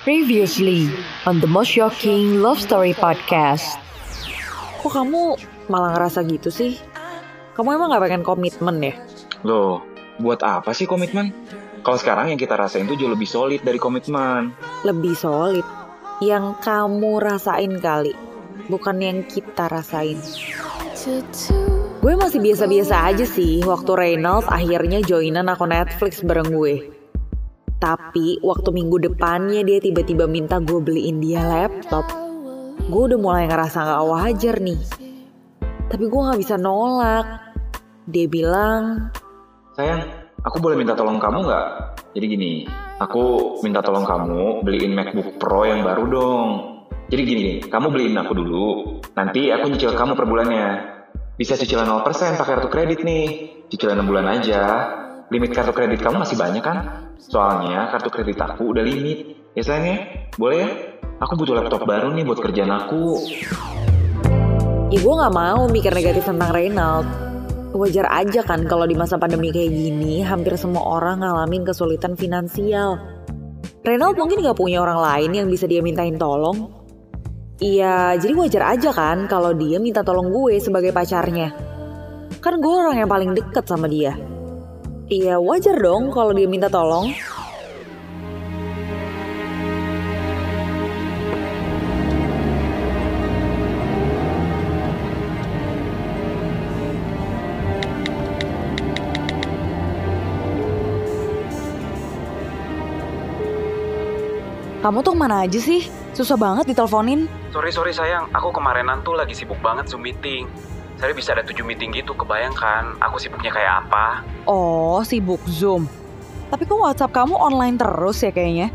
Previously on the most shocking love story podcast. Kok kamu malah ngerasa gitu sih? Kamu emang gak pengen komitmen ya? Loh, buat apa sih komitmen? Kalau sekarang yang kita rasain tuh jauh lebih solid dari komitmen. Lebih solid. Yang kamu rasain kali. Bukan yang kita rasain. Gue masih biasa-biasa aja sih waktu Reynolds akhirnya joinan akun Netflix bareng gue. Tapi waktu minggu depannya dia tiba-tiba minta gue beliin dia laptop. Gue udah mulai ngerasa gak wajar nih. Tapi gue gak bisa nolak. Dia bilang, Sayang, aku boleh minta tolong kamu nggak? Jadi gini, aku minta tolong kamu beliin MacBook Pro yang baru dong. Jadi gini, kamu beliin aku dulu, nanti aku nyicil kamu per bulannya. Bisa cicilan 0% pakai kartu kredit nih. Cicilan 6 bulan aja. Limit kartu kredit kamu masih banyak kan? Soalnya kartu kredit aku udah limit. Ya sayang ya? Boleh ya? Aku butuh laptop baru nih buat kerjaan aku. ya gue gak mau mikir negatif tentang Reynald. Wajar aja kan kalau di masa pandemi kayak gini hampir semua orang ngalamin kesulitan finansial. Reynald mungkin gak punya orang lain yang bisa dia mintain tolong. Iya, jadi wajar aja kan kalau dia minta tolong gue sebagai pacarnya. Kan gue orang yang paling deket sama dia. Iya, wajar dong kalau dia minta tolong. Kamu tuh mana aja sih? Susah banget diteleponin. Sorry sorry sayang, aku kemarinan tuh lagi sibuk banget zoom meeting. Saya bisa ada tujuh meeting gitu, kebayangkan aku sibuknya kayak apa? Oh, sibuk Zoom. Tapi kok WhatsApp kamu online terus ya kayaknya?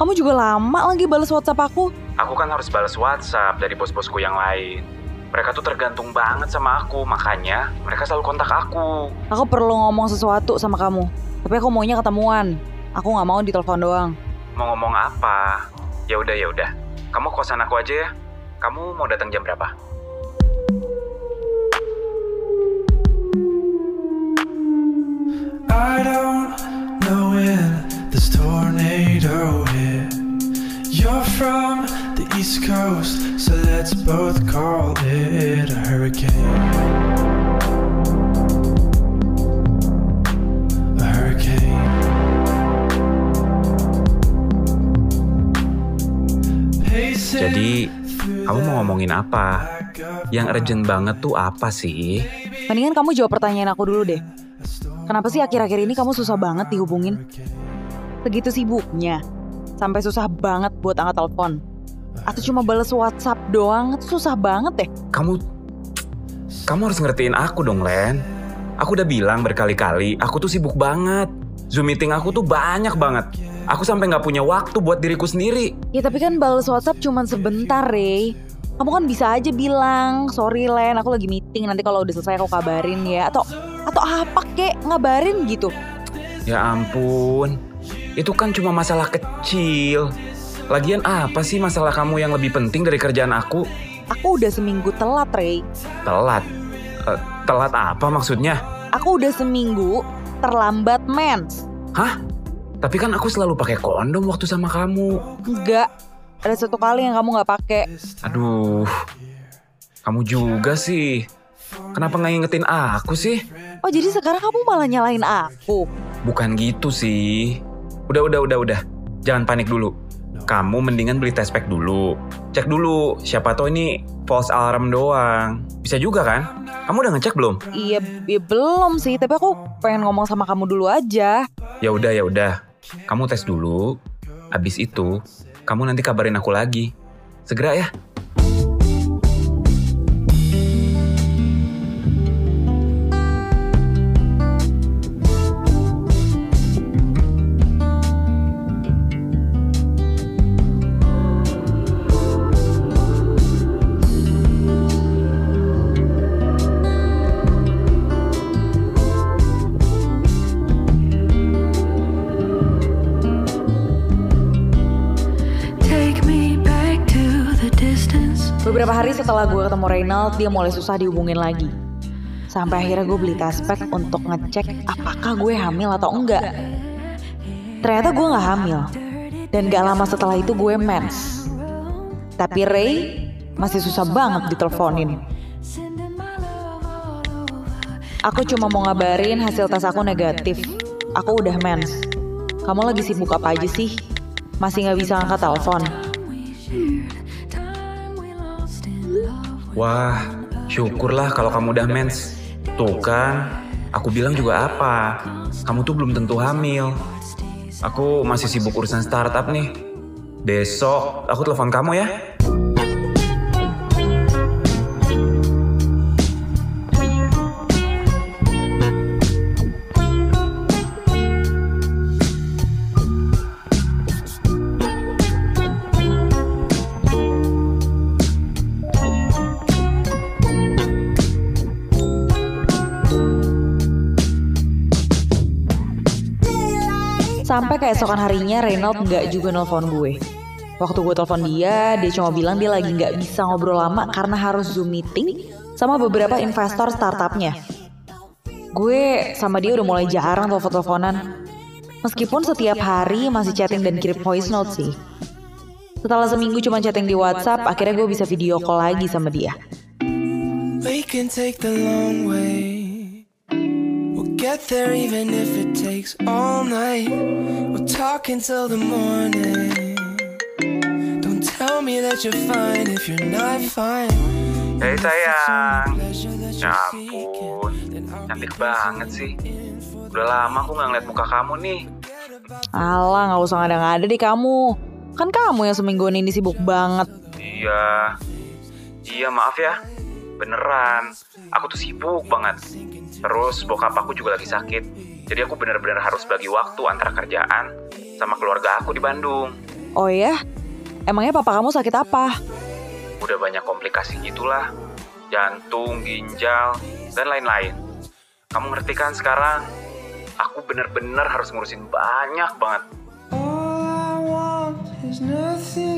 Kamu juga lama lagi balas WhatsApp aku. Aku kan harus balas WhatsApp dari bos-bosku yang lain. Mereka tuh tergantung banget sama aku, makanya mereka selalu kontak aku. Aku perlu ngomong sesuatu sama kamu. Tapi aku maunya ketemuan. Aku nggak mau ditelepon doang. Mau ngomong apa? Ya udah ya udah. Kamu kosan aku aja ya. Kamu mau datang jam berapa? I don't know when this tornado hit. You're from the East Coast, so let's both call it a hurricane. A hurricane. Pacing Jadi, kamu mau ngomongin apa? Yang urgent banget tuh apa sih? Mendingan kamu jawab pertanyaan aku dulu deh. Kenapa sih akhir-akhir ini kamu susah banget dihubungin? Segitu sibuknya. Sampai susah banget buat angkat telepon. Atau cuma balas WhatsApp doang, susah banget deh. Kamu kamu harus ngertiin aku dong, Len. Aku udah bilang berkali-kali, aku tuh sibuk banget. Zoom meeting aku tuh banyak banget. Aku sampai nggak punya waktu buat diriku sendiri. Ya tapi kan balas WhatsApp cuma sebentar, Rey. Kamu kan bisa aja bilang, sorry Len, aku lagi meeting, nanti kalau udah selesai aku kabarin ya. Atau atau apa kek, ngabarin gitu. Ya ampun, itu kan cuma masalah kecil. Lagian apa sih masalah kamu yang lebih penting dari kerjaan aku? Aku udah seminggu telat, Rey. Telat. Eh, telat apa maksudnya? Aku udah seminggu terlambat mens. Hah? Tapi kan aku selalu pakai kondom waktu sama kamu. Enggak, ada satu kali yang kamu nggak pakai. Aduh, kamu juga sih. Kenapa nggak ingetin aku sih? Oh jadi sekarang kamu malah nyalain aku? Bukan gitu sih. Udah, udah, udah, udah. Jangan panik dulu. Kamu mendingan beli test pack dulu. Cek dulu, siapa tahu ini false alarm doang. Bisa juga kan? Kamu udah ngecek belum? Iya, ya belum sih. Tapi aku pengen ngomong sama kamu dulu aja. Ya udah, ya udah. Kamu tes dulu. Abis itu, kamu nanti kabarin aku lagi. Segera ya. Setelah gue ketemu Reynald, dia mulai susah dihubungin lagi. Sampai akhirnya gue beli test pack untuk ngecek apakah gue hamil atau enggak. Ternyata gue gak hamil. Dan gak lama setelah itu gue mens. Tapi Ray masih susah banget diteleponin. Aku cuma mau ngabarin hasil tes aku negatif. Aku udah mens. Kamu lagi sibuk apa aja sih? Masih gak bisa angkat telepon. Wah, syukurlah kalau kamu udah mens. Tuh kan, aku bilang juga apa. Kamu tuh belum tentu hamil. Aku masih sibuk urusan startup nih. Besok aku telepon kamu ya. Sampai keesokan harinya Reynald nggak juga nelfon gue. Waktu gue telepon dia, dia cuma bilang dia lagi nggak bisa ngobrol lama karena harus zoom meeting sama beberapa investor startupnya. Gue sama dia udah mulai jarang telepon-teleponan. Meskipun setiap hari masih chatting dan kirim voice note sih. Setelah seminggu cuma chatting di WhatsApp, akhirnya gue bisa video call lagi sama dia. We can take the long way. Get there even if it takes all night. We'll talk until the morning. Don't tell me that you're fine if you're not fine. Hei sayang. Pleasure that Ya ampun, cantik banget sih. Udah lama aku nggak ngeliat muka kamu nih. Alah, nggak usah ngada-ngada deh kamu. Kan kamu yang semingguan ini sibuk banget. Iya, iya maaf ya. Beneran, aku tuh sibuk banget. Terus bokap aku juga lagi sakit. Jadi aku bener-bener harus bagi waktu antara kerjaan sama keluarga aku di Bandung. Oh ya? Emangnya papa kamu sakit apa? Udah banyak komplikasi gitulah. Jantung, ginjal, dan lain-lain. Kamu ngerti kan sekarang? Aku bener-bener harus ngurusin banyak banget. All I want is nothing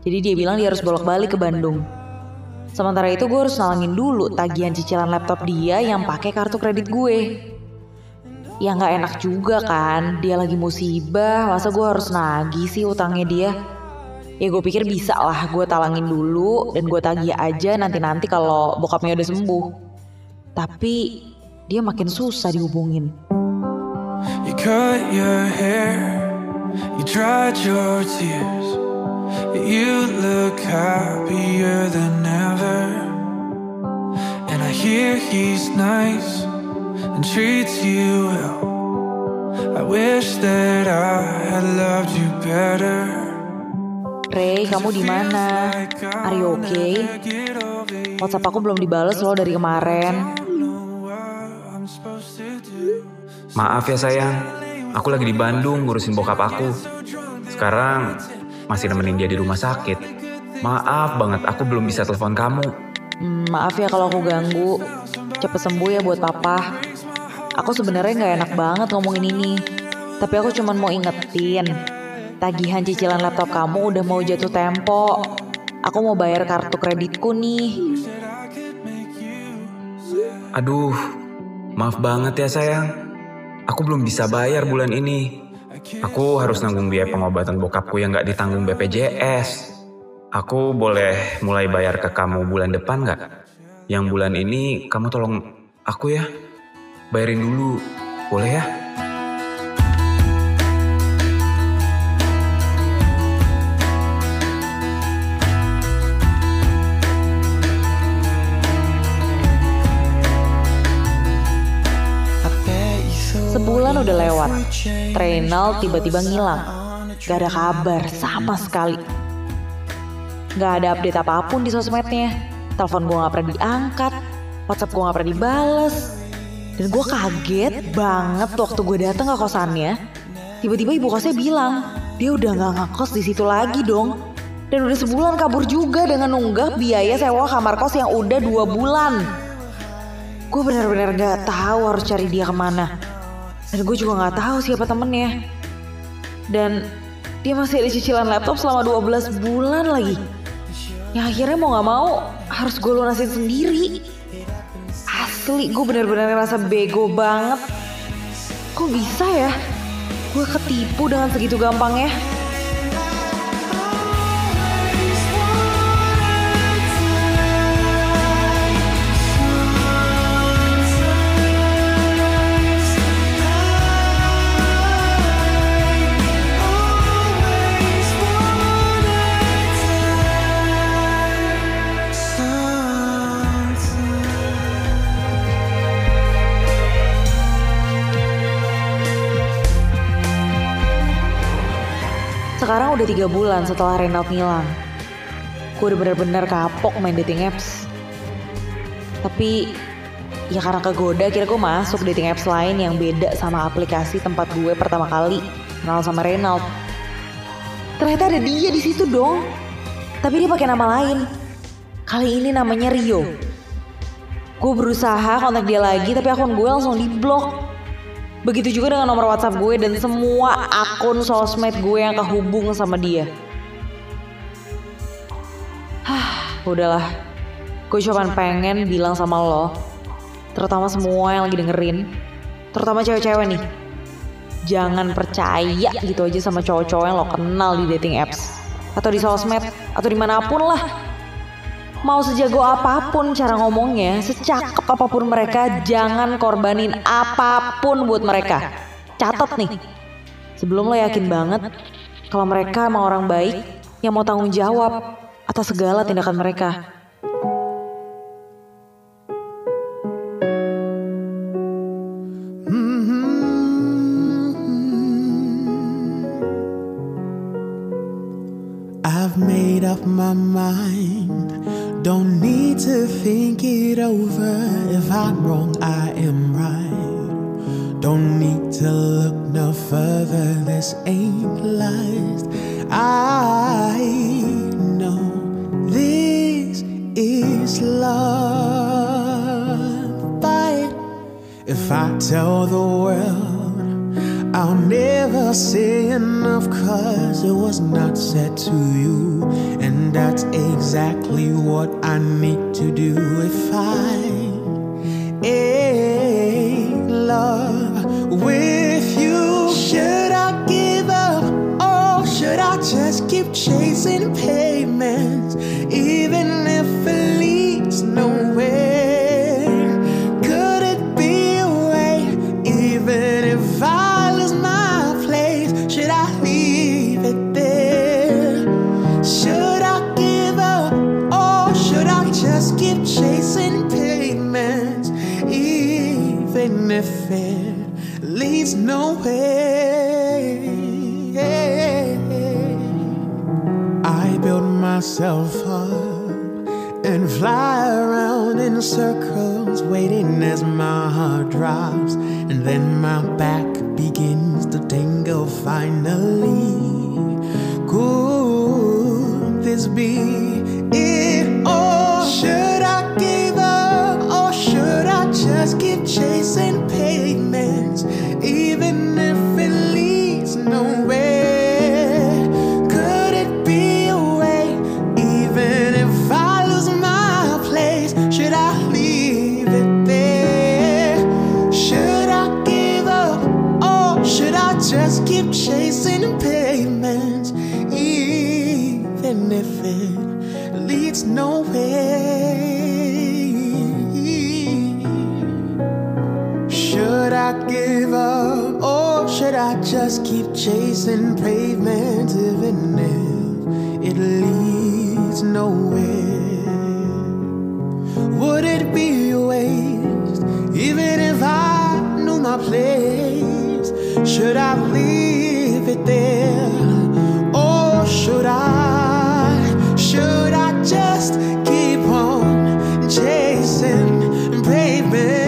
Jadi dia bilang dia harus bolak-balik ke Bandung. Sementara itu gue harus nalangin dulu tagihan cicilan laptop dia yang pakai kartu kredit gue. Ya nggak enak juga kan, dia lagi musibah, masa gue harus nagih sih utangnya dia. Ya gue pikir bisa lah, gue talangin dulu dan gue tagih aja nanti-nanti kalau bokapnya udah sembuh. Tapi dia makin susah dihubungin. You cut your hair, you dried your tears. You look happier than ever. And I hear he's nice and treats you well. I wish that I had loved you better. Ray, kamu di mana? Are you okay? WhatsApp aku belum dibales loh dari kemarin. Maaf ya sayang, aku lagi di Bandung ngurusin bokap aku. Sekarang masih nemenin dia di rumah sakit. Maaf banget, aku belum bisa telepon kamu. Hmm, maaf ya kalau aku ganggu. Cepet sembuh ya buat papa. Aku sebenarnya nggak enak banget ngomongin ini. Tapi aku cuman mau ingetin. Tagihan cicilan laptop kamu udah mau jatuh tempo. Aku mau bayar kartu kreditku nih. Aduh, maaf banget ya sayang. Aku belum bisa bayar bulan ini. Aku harus nanggung biaya pengobatan bokapku yang gak ditanggung BPJS. Aku boleh mulai bayar ke kamu bulan depan gak? Yang bulan ini kamu tolong aku ya. Bayarin dulu, boleh ya? Sebulan udah lewat. Reynald tiba-tiba ngilang. Gak ada kabar sama sekali. Gak ada update apa pun di sosmednya. Telepon gue gak pernah diangkat. WhatsApp gue gak pernah dibales. Dan gue kaget banget waktu gue datang ke kosannya. Tiba-tiba ibu kosnya bilang, dia udah gak ngekos di situ lagi dong. Dan udah sebulan kabur juga dengan nunggak biaya sewa kamar kos yang udah dua bulan. Gue benar-benar gak tahu harus cari dia ke mana. Dan gue juga gak tahu siapa temennya. Dan dia masih ada cicilan laptop selama 12 bulan lagi. Yang akhirnya mau gak mau harus gue lunasin sendiri. Asli gue benar-benar ngerasa bego banget. Kok bisa ya? Gue ketipu dengan segitu gampangnya. Sekarang udah tiga bulan setelah Reynald ngilang. Gue udah bener-bener kapok main dating apps. Tapi ya karena kegoda akhirnya gue masuk dating apps lain yang beda sama aplikasi tempat gue pertama kali kenal sama Reynald. Ternyata ada dia di situ dong. Tapi dia pakai nama lain. Kali ini namanya Rio. Gue berusaha kontak dia lagi tapi akun gue langsung diblok. Begitu juga dengan nomor WhatsApp gue dan semua akun sosmed gue yang kehubung sama dia. Hah, udahlah. Gue cuma pengen bilang sama lo, terutama semua yang lagi dengerin, terutama cewek-cewek nih. Jangan percaya gitu aja sama cowok-cowok yang lo kenal di dating apps. Atau di sosmed, atau di mana pun lah. Mau sejago apa pun cara ngomongnya, secakep apa pun mereka, jangan korbanin apa pun buat mereka. Catat nih. Sebelum lo yakin banget kalau mereka emang orang baik yang mau tanggung jawab atas segala tindakan mereka. I've made up my mind. Don't need to think it over. If I'm wrong, I am right. Don't need to look no further. This ain't lies. I know this is love. But if I tell the world. I'll never say enough cause it was not said to you And that's exactly what I need to do. If I Even if it leads nowhere I build myself up and fly around in circles, waiting as my heart drops, and then my back begins to tingle finally. Could this be just keep chasing pavement even if it leads nowhere? Would it be a waste even if I knew my place? Should I leave it there or should I? Should I just keep on chasing pavement?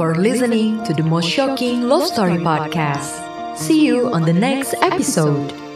For listening to the most shocking love story podcast. See you on the next episode.